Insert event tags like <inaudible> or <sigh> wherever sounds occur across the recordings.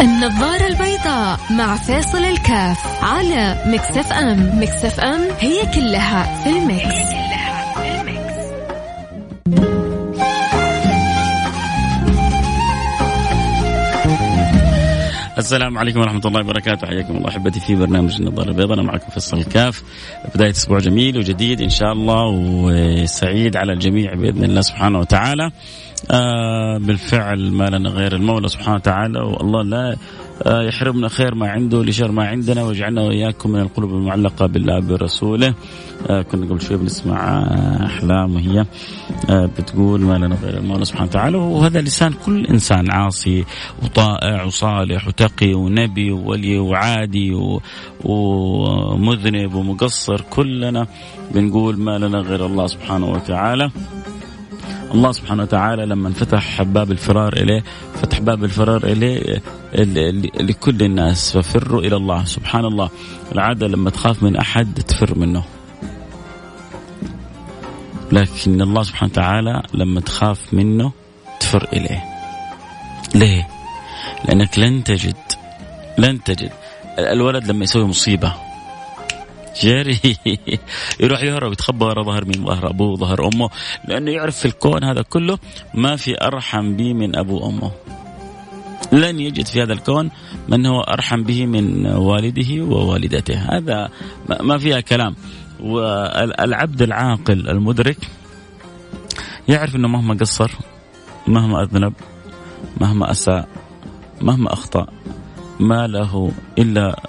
النظارة البيضاء مع فيصل الكاف على Mix FM. Mix FM هي كلها في ال Mix, هي كلها في ال Mix. السلام عليكم ورحمة الله وبركاته. حياكم الله أحبتي في برنامج النظارة البيضاء. أنا معكم فيصل الكاف. بداية أسبوع جميل وجديد إن شاء الله وسعيد على الجميع بإذن الله سبحانه وتعالى. آه بالفعل ما لنا غير المولى سبحانه وتعالى والله لا آه يحرمنا خير ما عنده لشر ما عندنا ويجعلنا وإياكم من القلوب المعلقة بالله برسوله آه كنا قبل شوي بنسمع آه أحلام وهي آه بتقول ما لنا غير المولى سبحانه وتعالى وهذا لسان كل إنسان عاصي وطائع وصالح وتقي ونبي وولي وعادي ومذنب ومقصر كلنا بنقول ما لنا غير الله سبحانه وتعالى. الله سبحانه وتعالى لما فتح باب الفرار إليه فتح باب الفرار إليه لكل الناس ففروا إلى الله. سبحان الله. العادة لما تخاف من أحد تفر منه. لكن الله سبحانه وتعالى لما تخاف منه تفر إليه. ليه؟ لأنك لن تجد لن تجد. الولد لما يسوي مصيبة جري <laughs> يروح يهرب يتخبى ورا ظهر مين؟ ظهر أبوه ظهر أمه. لأنه يعرف في الكون هذا كله ما في أرحم به من ابوه وأمه. لن يجد في هذا الكون من هو أرحم به من والده ووالدته. هذا ما فيها كلام. والعبد العاقل المدرك يعرف إنه مهما قصر مهما أذنب مهما أساء مهما أخطأ ما له إلا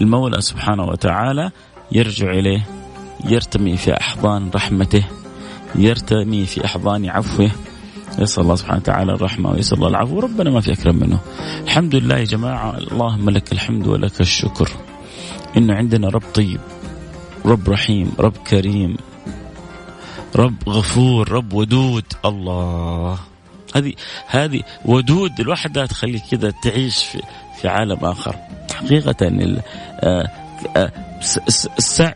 المولى سبحانه وتعالى يرجع إليه يرتمي في أحضان رحمته يرتمي في أحضان عفوه. يسأل الله سبحانه وتعالى الرحمة ويسأل الله العفو ربنا ما في أكرم منه. الحمد لله يا جماعة اللهم لك الحمد ولك الشكر. إنه عندنا رب طيب رب رحيم رب كريم رب غفور رب ودود. الله. هذه هذه ودود الوحدة تخلي كذا تعيش في في عالم آخر. حقيقة آه، آه،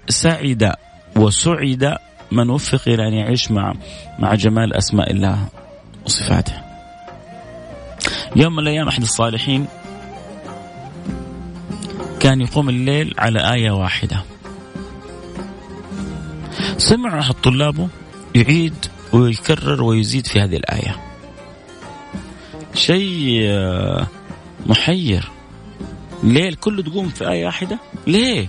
سعد وسعد من وفق إلى أن يعيش مع مع جمال أسماء الله وصفاته. يوم من الأيام أحد الصالحين كان يقوم الليل على آية واحدة. سمع احد طلابه يعيد ويكرر ويزيد في هذه الآية. شيء آه، محير. ليل كله تقوم في آية واحدة؟ ليه؟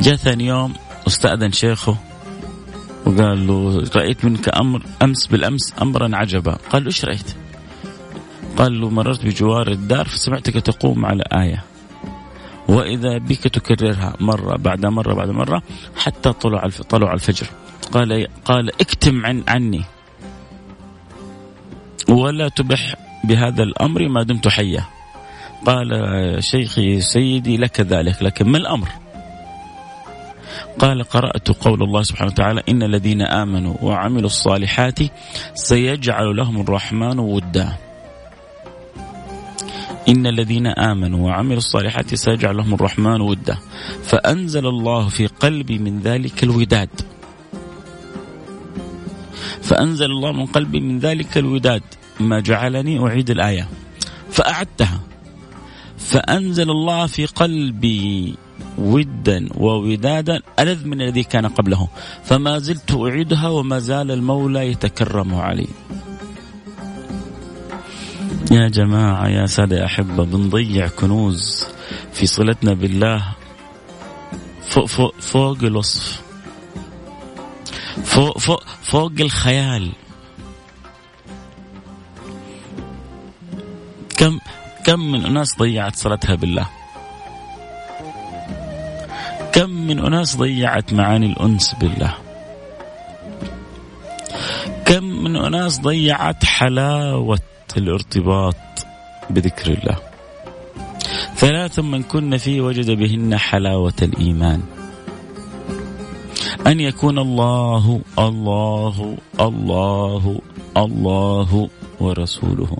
جاء ثاني يوم واستأذن شيخه وقال له رأيت منك أمر أمس بالأمس أمرا عجبا. قال له إيش رأيت؟ قال له مررت بجوار الدار فسمعتك تقوم على آية. وإذا بك تكررها مرة بعد مرة بعد مرة حتى طلع طلع الفجر. قال قال اكتم عن عني. ولا تبح بهذا الأمر ما دمت حيا. قال شيخي سيدي لك ذلك لكن ما الأمر؟ قال قرأت قول الله سبحانه وتعالى إن الذين آمنوا وعملوا الصالحات سيجعل لهم الرحمن ودا. إن الذين آمنوا وعملوا الصالحات سيجعل لهم الرحمن ودا. فأنزل الله في قلبي من ذلك الوداد. فأنزل الله من قلبي من ذلك الوداد. ما جعلني أعيد الآية. فأعدتها. فأنزل الله في قلبي. ودا وودادا ألذ من الذي كان قبله. فما زلت أعيدها وما زال المولى يتكرم علي. يا جماعة يا سادة يا أحبة بنضيع كنوز في صلتنا بالله فوق, فوق, فوق الوصف. فوق, فوق, فوق الخيال. كم كم من أناس ضيعت صلتها بالله. من أناس ضيعت معاني الأنس بالله. كم من أناس ضيعت حلاوة الارتباط بذكر الله. ثلاث من كن فيه وجد بهن حلاوة الإيمان. أن يكون الله الله الله الله ورسوله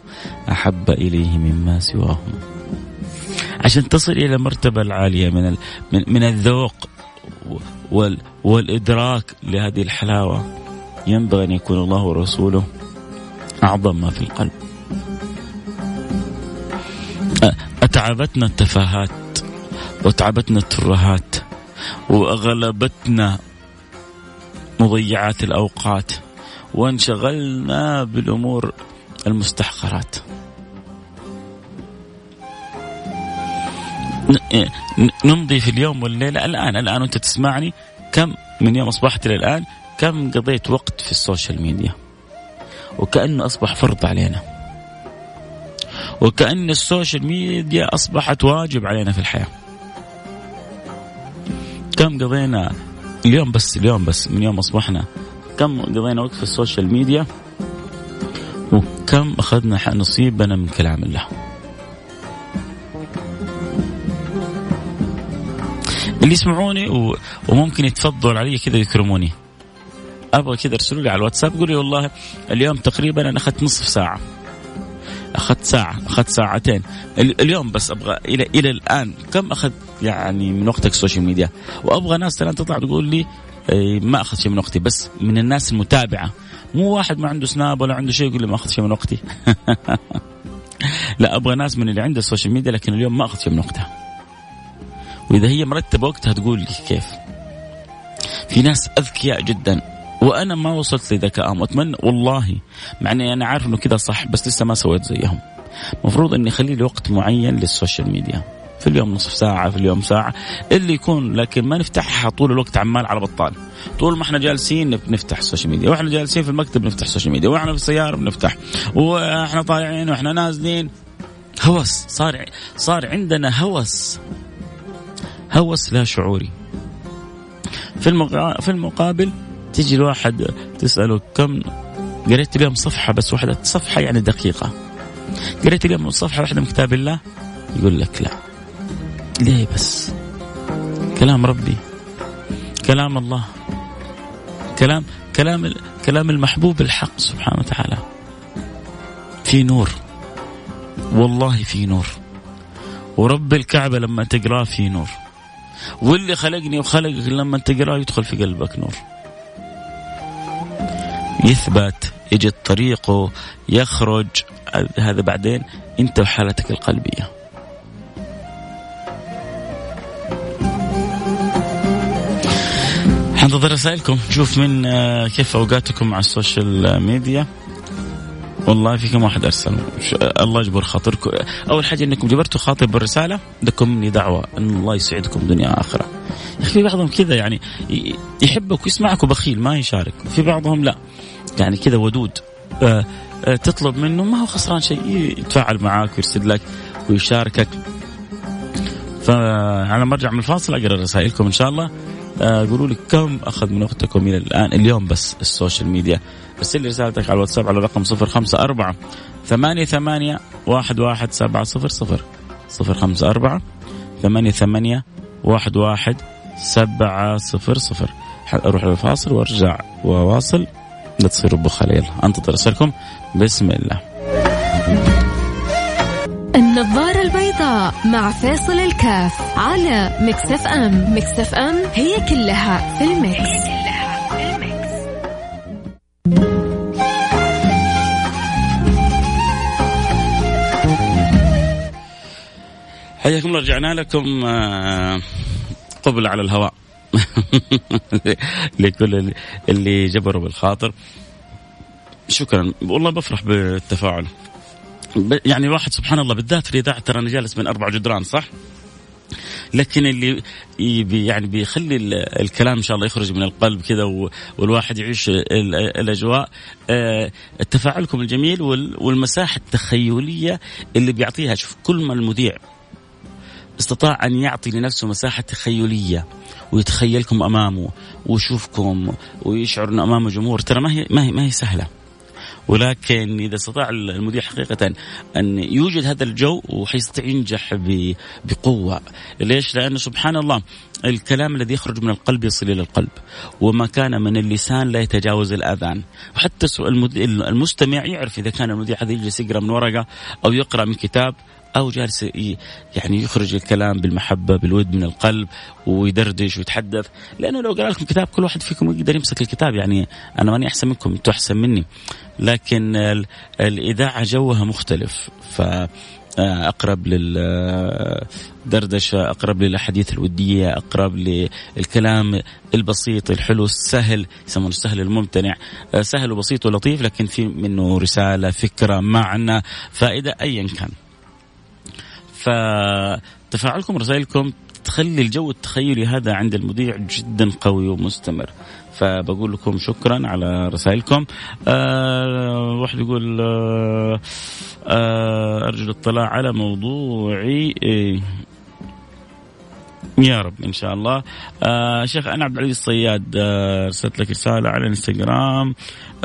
أحب إليه مما سواهم. عشان تصل إلى المرتبه العالية من من, من الذوق وال والإدراك لهذه الحلاوة ينبغي أن يكون الله ورسوله أعظم ما في القلب. تعبتنا التفاهات وتعبتنا الترهات وأغلبتنا مضيعات الأوقات وانشغلنا بالأمور المستحقرات نمضي في اليوم والليلة. الآن الآن وأنت تسمعني كم من يوم أصبحت إلى الآن كم قضيت وقت في ال social media؟ وكأنه أصبح فرض علينا. وكأن ال social media أصبحت واجب علينا في الحياة. كم قضينا اليوم بس اليوم بس من يوم أصبحنا كم قضينا وقت في ال social media؟ وكم أخذنا نصيبنا من كلام الله؟ اللي يسمعوني و... وممكن يتفضلوا علي كذا يكرموني. أبغى كذا أرسلوا لي على الواتساب قولوا لي والله اليوم تقريبا أنا أخذت نصف ساعة. أخذت ساعة أخذت ساعتين. اليوم بس أبغى إلى إلى الآن. كم اخذ يعني من وقتك ال social media وأبغى ناس الآن تطلع تقول لي إيه، ما اخذ شيء من وقتي بس من الناس المتابعة. مو واحد ما عنده سناب ولا عنده شيء يقول لي ما اخذ شيء من وقتي. <laughs> لا أبغى ناس من اللي عنده ال social media لكن اليوم ما اخذ شيء من وقتها. واذا هي مرتبة وقتها تقول لي كيف؟ في ناس أذكياء جدا وأنا ما وصلت لذكائهم. واتمنى والله مع إني أنا عارف إنه كذا صح بس لسه ما سويت زيهم. المفروض إني أخلي لي وقت معين لل social media. في اليوم نصف ساعة في اليوم ساعة اللي يكون لكن ما نفتحها طول الوقت عمال على بطال. طول ما إحنا جالسين نفتح ال social media وإحنا جالسين في المكتب نفتح ال social media وإحنا في السيارة بنفتح وإحنا طالعين وإحنا نازلين. هوس صار صار عندنا هوس. هوس لا شعوري. في المقا... في المقابل تيجي الواحد تسأله كم قريت اليوم صفحة بس واحدة صفحة يعني دقيقة. قريت اليوم صفحة واحدة من كتاب الله يقول لك لا. ليه بس؟ كلام ربي. كلام الله. كلام كلام كلام المحبوب الحق سبحانه وتعالى. في نور. والله في نور. ورب الكعبة لما تقراه في نور. واللي خلقني وخلقك لما تقراه يدخل في قلبك نور. يثبت يجد طريقه يخرج. هذا بعدين انت وحالتك القلبية. حنتظر رسائلكم. نشوف من آه، كيف أوقاتكم مع السوشيال ميديا. والله في كم واحد أرسل. الله يجبر خاطركم. أول حاجة إنكم جبرتوا خاطر بالرسالة لكم مني دعوة إن الله يسعدكم دنيا وآخرة. يا أخي في بعضهم كذا يعني يحبك ويسمعك وبخيل ما يشارك. في بعضهم لا. يعني كذا ودود. آه، آه، تطلب منه ما هو خسران شيء يتفاعل معاك ويرسل لك ويشاركك. فعلى ما ارجع من الفاصل أقرأ رسائلكم إن شاء الله. آه، قولوا لي كم أخذ من وقتكم إلى الآن اليوم بس ال social media. ارسل لي رسالتك على الواتساب على رقم 054 ثمانية ثمانية واحد واحد سبعة صفر صفر. صفر خمسة أربعة ثمانية ثمانية واحد واحد سبعة صفر صفر. أروح للفاصل وأرجع وأواصل. لا تصيروا بخليل أنتظر رسالكم بسم الله. النظارة البيضاء مع فاصل الكاف على مكسف أم. مكسف أم هي كلها في المكس, حياكم الله رجعنا لكم آه، قبل على الهواء. <laughs> لكل اللي جبروا بالخاطر. شكرا. والله بفرح بالتفاعل. يعني الواحد سبحان الله بالذات في الإذاعة ترى أنا جالس بين أربع جدران صح؟ لكن اللي يعني بيخلي الكلام إن شاء الله يخرج من القلب كذا والواحد يعيش الأجواء. آه، تفاعلكم الجميل والمساحة التخيلية اللي بيعطيها. شوف كل ما المذيع استطاع أن يعطي لنفسه مساحة تخيلية ويتخيلكم أمامه ويشوفكم ويشعر إنه أمامه جمهور. ترى ما هي ما هي ما هي سهلة. ولكن إذا استطاع المذيع حقيقة أن يوجد هذا الجو وحيستطيع ينجح بقوة. ليش؟ لأنه سبحان الله الكلام الذي يخرج من القلب يصل إلى القلب وما كان من اللسان لا يتجاوز الآذان. وحتى المستمع يعرف إذا كان المذيع هذا يجلس يقرأ من ورقة أو يقرأ من كتاب أو جالس يعني يخرج الكلام بالمحبة بالود من القلب ويدردش ويتحدث. لأنه لو قرأ لكم كتاب كل واحد فيكم يقدر يمسك الكتاب. يعني أنا ماني أحسن منكم أنتم أحسن مني. لكن الإذاعة جوها مختلف. ف آه، أقرب للدردشه أقرب للأحاديث الودية أقرب للكلام البسيط الحلو السهل يسمونه السهل الممتنع. آه، سهل وبسيط ولطيف لكن في منه رسالة فكرة معنى فائدة ايا كان. فتفاعلكم رسائلكم تخلي الجو التخيلي هذا عند المذيع جدا قوي ومستمر. فبقول لكم شكرا على رسائلكم. آه واحد يقول آه آه أرجو الاطلاع على موضوعي. إيه. يا رب إن شاء الله. آه شيخ أنا عبد العزيز الصياد آه ارسلت لك رسالة على الإنستغرام.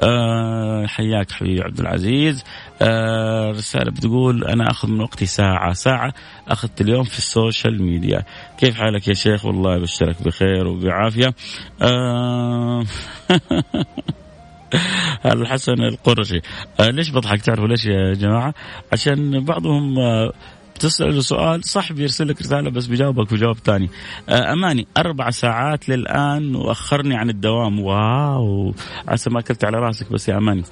آه حياك حبيبي عبد العزيز. آه رسالة بتقول أنا أخذ من وقتي ساعة ساعة أخذت اليوم في ال social media. كيف حالك يا شيخ؟ والله يبشرك بخير وبعافية. آه <laughs> الحسن القرشي. آه ليش بضحك؟ تعرفوا ليش يا جماعة؟ عشان بعضهم آه تسأله سؤال صح بيرسل لك رسالة بس بيجاوبك بجواب ثاني آه، أماني أربع ساعات للآن وأخرني عن الدوام. wow عسى ما أكلت على راسك بس يا أماني.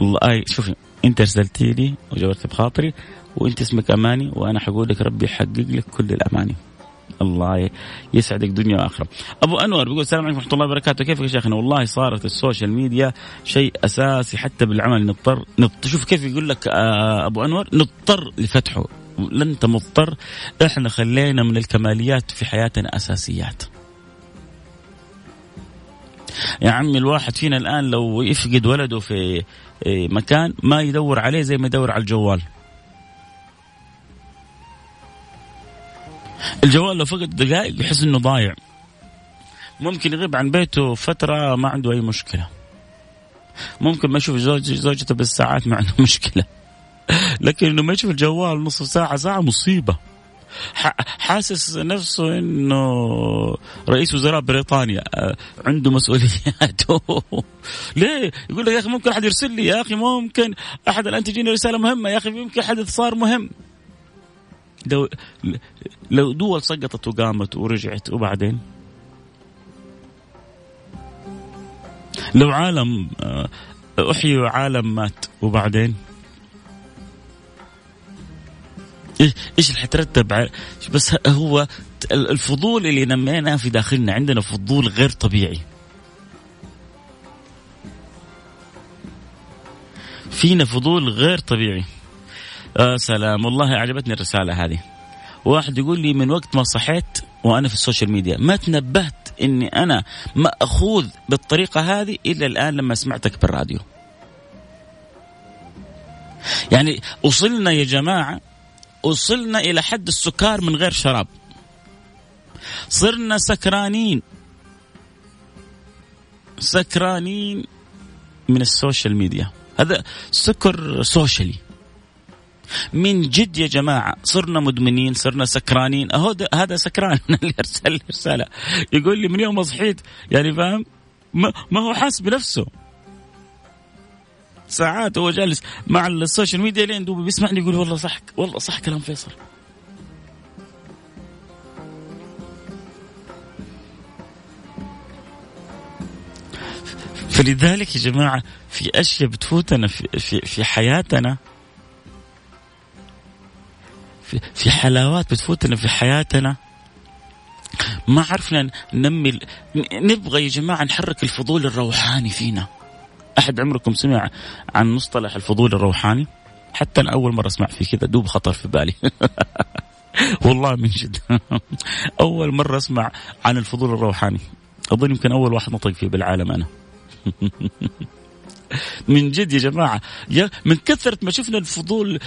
الله أي شوفي أنت أرسلتي لي وجبرت بخاطري وأنت اسمك أماني وأنا حقول لك ربي يحقق لك كل الأماني. الله يسعدك دنيا وآخرة. أبو أنور بيقول السلام عليكم ورحمة الله وبركاته، كيفك يا شيخنا؟ والله صارت ال social media شيء أساسي حتى بالعمل. نضطر نضطر شوف كيف يقول لك آه، أبو أنور؟ نضطر لفتحه. لا انت مضطر إحنا خلينا من الكماليات في حياتنا أساسيات. يا عمي الواحد فينا الآن لو يفقد ولده في مكان ما يدور عليه زي ما يدور على الجوال. الجوال لو فقد دقائق يحس إنه ضايع. ممكن يغيب عن بيته فترة ما عنده أي مشكلة. ممكن ما يشوف زوج زوجته بالساعات ما عنده <laughs> مشكلة. <laughs> لكن إنه ما يشوف الجوال نصف ساعة ساعة مصيبة. حاسس نفسه إنه رئيس وزراء بريطانيا آه، عنده مسؤوليات <laughs> ليه؟ يقول لك يا أخي ممكن أحد يرسل لي يا أخي ممكن أحد الآن تجيني رسالة مهمة يا أخي يمكن حدث صار مهم. لو لو دول سقطت وقامت ورجعت وبعدين؟ لو عالم آه، احيي وعالم مات وبعدين؟ إيش اللي حترتب بس هو الفضول اللي نميناه في داخلنا عندنا فضول غير طبيعي. فينا فضول غير طبيعي. آه سلام. والله عجبتني الرسالة هذه. واحد يقول لي من وقت ما صحيت وأنا في ال social media ما تنبهت أني أنا مأخوذ بالطريقة هذه إلا الآن لما سمعتك بالراديو؟ يعني وصلنا يا جماعة وصلنا إلى حد السكر من غير شراب. صرنا سكرانين. سكرانين من ال social media. هذا سكر سوشيالي. من جد يا جماعة صرنا مدمنين صرنا سكرانين. أهو هذا سكران. <laughs> اللي أرسل رسالة يقول لي من يوم ما صحيت يعني فاهم؟ ما, ما هو حاس بنفسه. ساعات هو جالس مع ال social media لين دوب بيسمعني يقول والله صح والله صح كلام فيصل. فلذلك يا جماعة في أشياء بتفوتنا في, في, في حياتنا في, في حلاوات بتفوتنا في حياتنا. ما عرفنا ننمي نبغى يا جماعة نحرك الفضول الروحاني فينا. أحد عمركم سمع عن مصطلح الفضول الروحاني؟ حتى أنا أول مرة أسمع فيه كذا دوب خطر في بالي. <laughs> والله من جد. <laughs> أول مرة أسمع عن الفضول الروحاني. أظن يمكن أول واحد نطق فيه بالعالم أنا. <laughs> من جد يا جماعة. يا من كثرة ما شفنا الفضول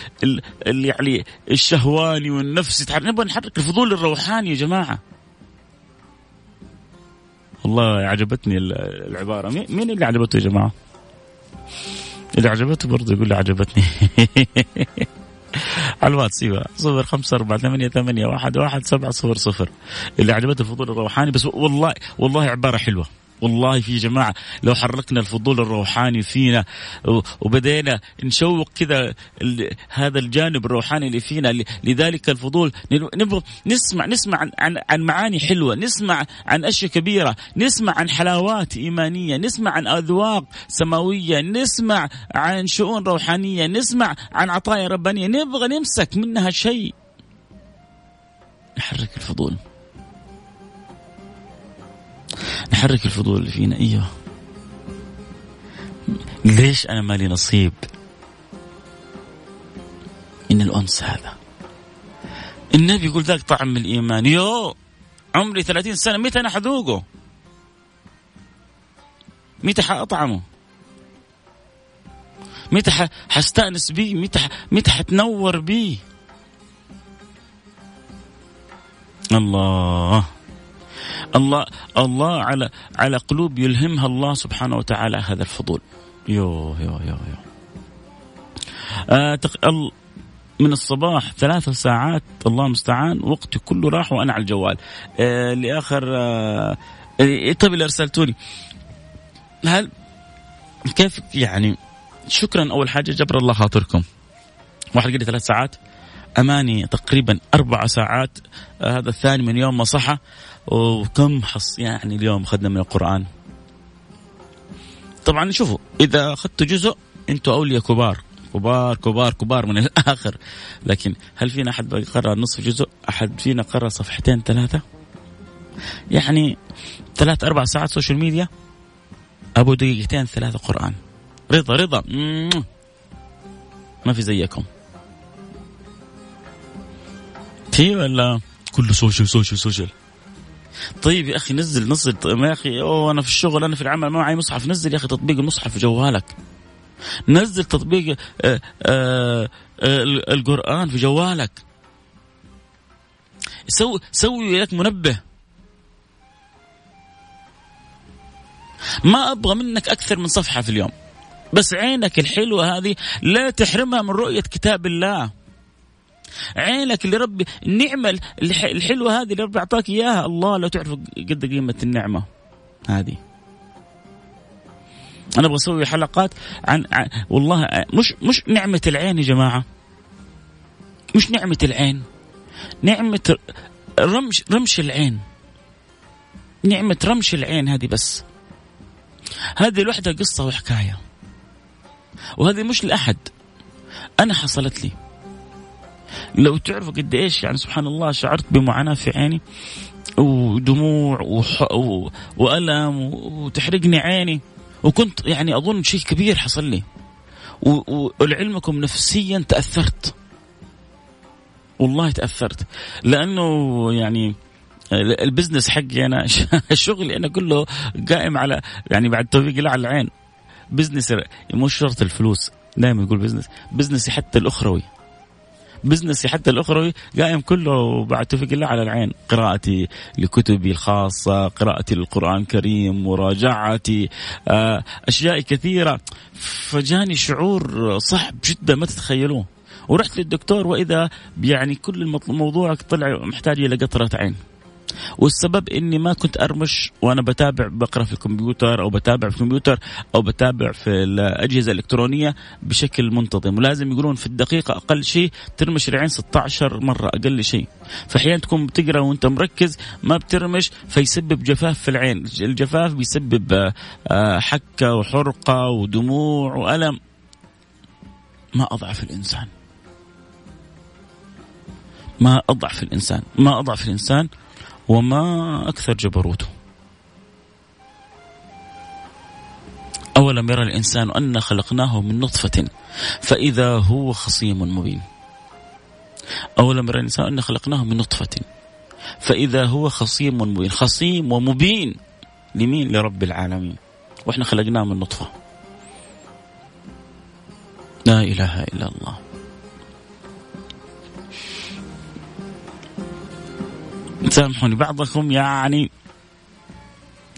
اللي يعني الشهواني والنفسي. نبغى نحرك الفضول الروحاني يا جماعة. والله عجبتني العبارة. مين اللي عجبته يا جماعة؟ اللي عجبته برضه يقول لي عجبتني. <laughs> على الواتس إيوه. صفر خمسة أربعة ثمانية ثمانية واحد واحد سبعة صفر صفر. اللي عجبته الفضول الروحاني بس والله والله عبارة حلوة. والله في جماعة لو حركنا الفضول الروحاني فينا وبدينا نشوق كذا هذا الجانب الروحاني اللي فينا لذلك الفضول نبغى نسمع نسمع عن, عن, عن معاني حلوة نسمع عن أشياء كبيرة نسمع عن حلاوات إيمانية نسمع عن أذواق سماوية نسمع عن شؤون روحانية نسمع عن عطايا ربانية نبغى نمسك منها شيء. نحرك الفضول. نحرك الفضول اللي فينا. إيوه. ليش أنا مالي نصيب من الأنس هذا؟ النبي يقول ذاك طعم الإيمان. يو عمري 30 سنة متى أنا حذوقه؟ متى حأطعمه؟ متى حستأنس بيه؟ متى متى حتنور بيه؟ الله. الله الله على على قلوب يلهمها الله سبحانه وتعالى هذا الفضول. يو يو يو يو. آه من الصباح ثلاثة ساعات الله المستعان وقتي كله راح وأنا على الجوال. آه لآخر آه طيب اللي أرسلتوني. هل كيف يعني؟ شكرا أول حاجة جبر الله خاطركم. واحد قال لي ثلاث ساعات. أماني تقريبا أربع ساعات. آه هذا الثاني من يوم ما صحى وكم حص يعني اليوم أخذنا من القرآن. طبعا شوفوا إذا اخذت جزء أنتم أولياء كبار. كبار كبار كبار من <laughs> الآخر. لكن هل فينا أحد قرا نصف جزء؟ أحد فينا قرا صفحتين ثلاثة؟ يعني ثلاث أربع ساعات social media أبو دقيقتين ثلاثة قرآن. رضا رضا. ما في زيكم. في ولا؟ كله social social social طيب يا أخي نزل نزل طيب يا أخي أوه أنا في الشغل أنا في العمل ما معي مصحف. نزل يا أخي تطبيق المصحف في جوالك نزل تطبيق آآ آآ آآ القرآن في جوالك سوي سوي لك منبه. ما أبغى منك أكثر من صفحة في اليوم. بس عينك الحلوة هذه لا تحرمها من رؤية كتاب الله. عينك اللي ربي النعمة الحلوة هذه اللي ربي أعطاك إياها الله لو تعرف قد قيمة النعمة هذه. أنا أبغى أسوي حلقات عن, عن والله مش مش نعمة العين يا جماعة. مش نعمة العين. نعمة رمش رمش العين. نعمة رمش العين هذه بس. هذه لوحدها قصة وحكاية. وهذه مش لأحد. أنا حصلت لي. لو تعرفوا قد إيش يعني سبحان الله شعرت بمعاناة في عيني ودموع وح... و... وألم وتحرقني عيني. وكنت يعني أظن شيء كبير حصل لي. و... ولعلمكم نفسيا تأثرت. والله تأثرت. لأنه يعني ال business حقي أنا <laughs> شغلي أنا كله قائم على يعني بعد توفيق الله على العين. business مش شرط الفلوس. دائما يقول business. business ي حتى الأخروي. business ي حتى الأخروي قائم كله بعد توفيق الله على العين. قراءتي لكتبي الخاصة قراءتي للقرآن الكريم مراجعتي آه، أشياء كثيرة. فجاني شعور صعب جدا ما تتخيلوه. ورحت للدكتور وإذا يعني كل الموضوع طلع محتاج إلى قطرة عين. والسبب إني ما كنت أرمش وأنا بتابع بقرأ في الكمبيوتر أو بتابع في الكمبيوتر أو بتابع في الأجهزة الإلكترونية بشكل منتظم. ولازم يقولون في الدقيقة أقل شيء ترمش العين 16 مرة أقل شيء. فأحيانا تكون بتقرأ وأنت مركز ما بترمش فيسبب جفاف في العين. الجفاف بيسبب آه، حكة وحرقة ودموع وألم. ما أضعف الإنسان. ما أضعف الإنسان. ما أضعف الإنسان وما أكثر جبروته. أولم يرى الإنسان أن خلقناه من نطفة فإذا هو خصيم مبين. أولم يرى الإنسان أن خلقناه من نطفة فإذا هو خصيم مبين. خصيم ومبين لمين؟ لرب العالمين. وإحنا خلقناه من نطفة. لا إله إلا الله. سامحوني بعضكم يعني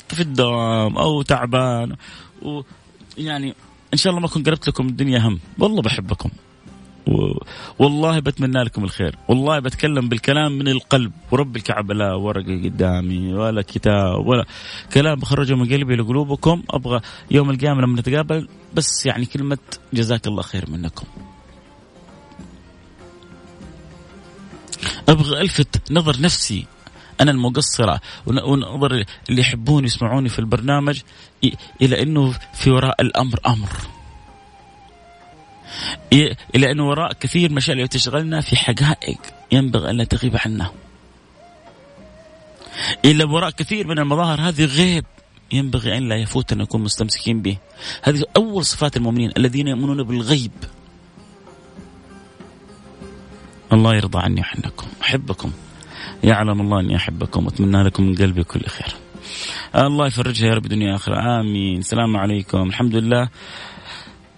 في الدوام أو تعبان ويعني إن شاء الله ما أكون قربت لكم الدنيا هم والله بحبكم. والله بتمنى لكم الخير. والله بتكلم بالكلام من القلب. ورب الكعبة لا ورقة قدامي ولا كتاب ولا كلام بخرجه من قلبي لقلوبكم. أبغى يوم القيامة لما نتقابل بس يعني كلمة جزاك الله خير منكم. أبغى ألفت نظر نفسي أنا المقصرة. ونظر اللي يحبون يسمعوني في البرنامج إلى إنه في وراء الأمر أمر. إلى إنه وراء كثير اللي تشغلنا في حقائق ينبغي أن لا تغيب عنا إلى وراء كثير من المظاهر هذه غيب ينبغي أن لا يفوت أن نكون مستمسكين به. هذه أول صفات المؤمنين الذين يؤمنون بالغيب. الله يرضى عني وعنكم أحبكم. يعلم الله أني أحبكم وأتمنى لكم من قلبي كل خير. الله يفرجها يا رب دنيا اخره آمين. السلام عليكم. الحمد لله.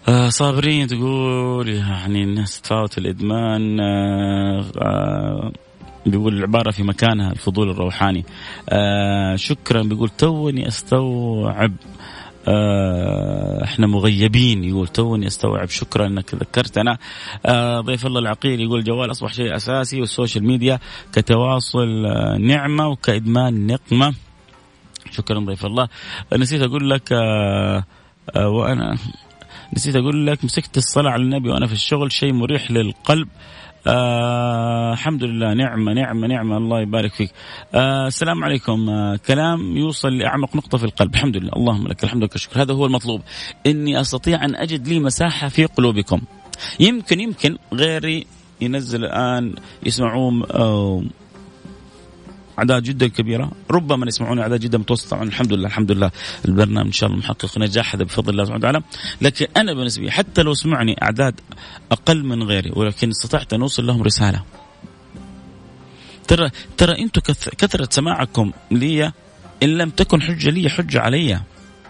آه صابرين تقول يعني الناس تفاوت الإدمان آه آه بيقول العبارة في مكانها الفضول الروحاني. شكرا. بيقول توني أستوعب آه إحنا مغيبين. يقول توني استوعب شكرا انك ذكرتنا. آه ضيف الله العقيل يقول الجوال أصبح شيء أساسي وال social media كتواصل آه نعمة وكإدمان نقمة. شكرا ضيف الله. نسيت أقول لك آه آه وأنا نسيت أقول لك مسكت الصلاة على النبي وأنا في الشغل شيء مريح للقلب. آه الحمد لله. نعمة نعمة نعمة. الله يبارك فيك. آه السلام عليكم. آه كلام يوصل لأعمق نقطة في القلب. الحمد لله. اللهم لك الحمد لك الشكر. هذا هو المطلوب. إني أستطيع أن أجد لي مساحة في قلوبكم. يمكن يمكن غيري ينزل الآن يسمعون أعداد جدا كبيرة. ربما يسمعون أعداد جدا متوسطة. الحمد لله الحمد لله. البرنامج إن شاء الله محقق نجاح هذا بفضل الله سبحانه وتعالى. لكن أنا بالنسبة لي حتى لو سمعني أعداد أقل من غيري ولكن استطعت أن أوصل لهم رسالة. ترى ترى أنتم كثرة سماعكم لي إن لم تكن حجة لي حجة علي.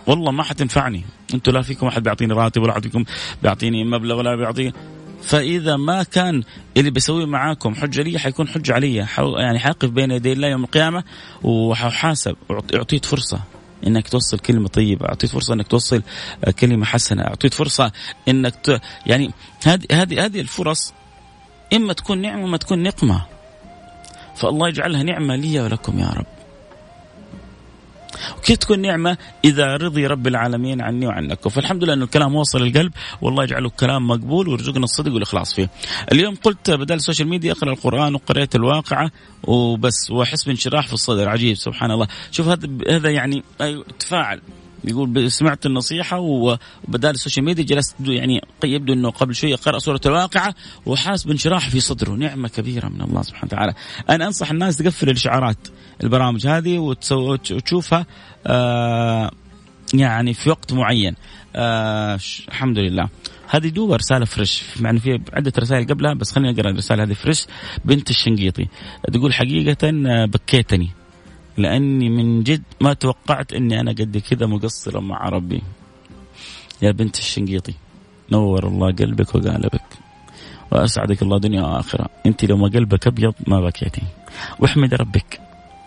والله ما حتنفعني. أنتم لا فيكم أحد بيعطيني راتب ولا فيكم بيعطيني مبلغ ولا بيعطيني فإذا ما كان اللي بيسويه معاكم حجة لي حيكون حجة علي يعني حاقف بين يدي الله يوم القيامة وححاسب أعطيت فرصة إنك توصل كلمة طيبة، أعطيت فرصة إنك توصل كلمة حسنة، أعطيت فرصة إنك ت... يعني هذه هذه هذه الفرص إما تكون نعمة واما تكون نقمة. فالله يجعلها نعمة لي ولكم يا رب. وكيف تكون نعمة إذا رضي رب العالمين عني وعنكم فالحمد لله أن الكلام وصل القلب والله يجعله كلام مقبول ويرزقنا الصدق والإخلاص فيه. اليوم قلت بدل ال social media أقرأ القرآن وقرأت الواقعة وبس وأحس بانشراح في الصدر عجيب سبحان الله. شوف هذا هذا يعني تفاعل. يقول سمعت النصيحة وبدال ال social media جلست يعني يبدو إنه قبل شوية قرأ سورة الواقعة وحاس بانشراح في صدره. نعمة كبيرة من الله سبحانه وتعالى. أنا أنصح الناس تقفل الإشعارات البرامج هذه وتشوفها آه يعني في وقت معين. آه الحمد لله. هذه دوبها رسالة fresh. مع إنه في عدة رسائل قبلها بس خليني أقرأ الرسالة هذه fresh. بنت الشنقيطي. تقول حقيقة آه، بكيتني. لأني من جد ما توقعت إني أنا قد كذا مقصرة مع ربي. يا بنت الشنقيطي نور الله قلبك وقالبك وأسعدك الله دنيا وآخرة. أنت لو ما قلبك أبيض ما بكيتي واحمد ربك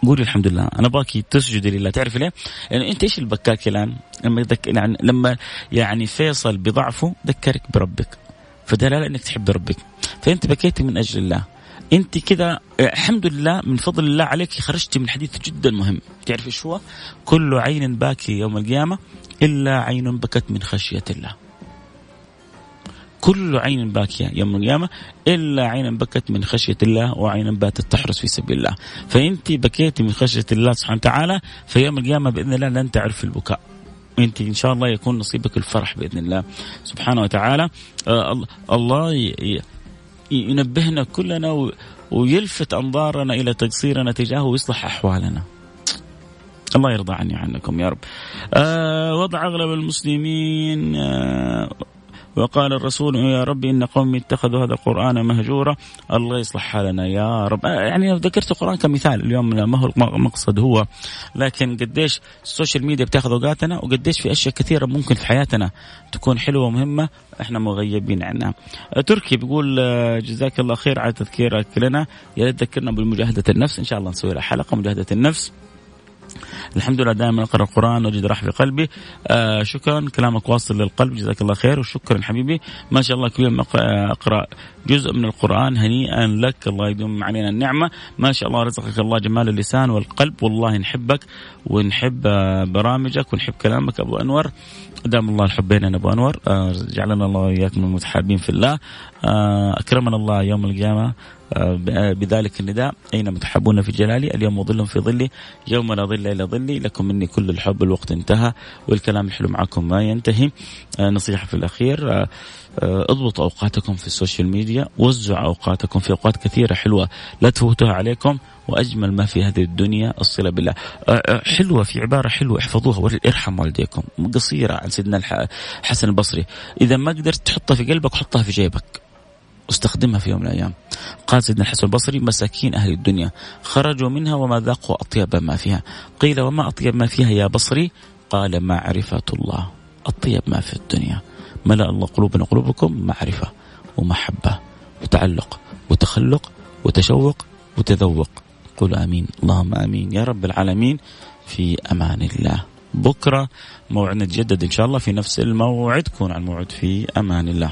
قولي الحمد لله. أنا باكي تسجدي لله. تعرفي ليه؟ يعني أنت إيش البكاك الآن؟ لما يذك... يعني لما يعني فيصل بضعفه ذكرك بربك. فدلالة إنك تحب ربك. فأنت بكيتي من أجل الله. انت كذا الحمد لله من فضل الله عليك خرجتي من حديث جدا مهم. تعرف إيش هو؟ كل عين باكي يوم القيامة إلا عين بكت من خشية الله. كل عين باكية يوم القيامة إلا عين بكت من خشية الله وعين باتت تحرس في سبيل الله. فأنت بكيتي من خشية الله سبحانه وتعالى في يوم القيامة بإذن الله لن تعرف البكاء. إنت إن شاء الله يكون نصيبك الفرح بإذن الله سبحانه وتعالى. آه الله ينبهنا كلنا ويلفت أنظارنا إلى تقصيرنا تجاهه ويصلح أحوالنا. الله يرضى عني وعنكم يا رب. آه وضع أغلب المسلمين آه وقال الرسول يا ربي إن قومي اتخذوا هذا القرآن مهجورا الله يصلح حالنا يا رب. يعني ذكرت القرآن كمثال اليوم ما هو المقصد هو لكن قديش ال social media بتاخذ اوقاتنا وقديش في أشياء كثيرة ممكن في حياتنا تكون حلوة ومهمة إحنا مغيبين عنها. تركي بيقول جزاك الله خير على تذكيرك لنا. يا ريت تذكرنا بمجاهده النفس. إن شاء الله نسوي لها حلقة مجاهدة النفس. الحمد لله دائما أقرأ القرآن وأجد راحة في قلبي. آه شكرا كلامك واصل للقلب جزاك الله خير وشكرا حبيبي. ما شاء الله كل يوم اقرا جزء من القرآن هنيئا لك. الله يديم علينا النعمة. ما شاء الله رزقك الله جمال اللسان والقلب. والله نحبك ونحب آه، برامجك ونحب كلامك. أبو أنور أدام الله الحب بيننا أبو أنور. آه، جعلنا الله وإياكم المتحابين في الله. آه، أكرمنا الله يوم القيامة. بذلك النداء. أين المتحابون في جلالي؟ اليوم أظلهم في ظلي يوم لا ظل إلا ظلي. لكم مني كل الحب الوقت انتهى والكلام الحلو معكم ما ينتهي. نصيحة في الأخير اضبطوا أوقاتكم في ال social media وزعوا أوقاتكم في أوقات كثيرة حلوة لا تفوتوها عليكم وأجمل ما في هذه الدنيا الصلة بالله. حلوة في عبارة حلوة احفظوها ارحم والديكم. قصيرة عن سيدنا الحسن البصري، إذا ما قدرت تحطها في قلبك حطها في جيبك. واستخدمها في يوم من الأيام. قال سيدنا الحسن البصري مساكين أهل الدنيا خرجوا منها وما ذاقوا أطيب ما فيها. قيل وما أطيب ما فيها يا بصري؟ قال معرفة الله. أطيب ما في الدنيا. ملأ الله قلوبنا قلوبكم معرفة ومحبة وتعلق وتخلق وتشوق وتذوق قولوا آمين اللهم آمين يا رب العالمين في أمان الله بكرة موعدنا يتجدد إن شاء الله في نفس الموعد كون على الموعد في أمان الله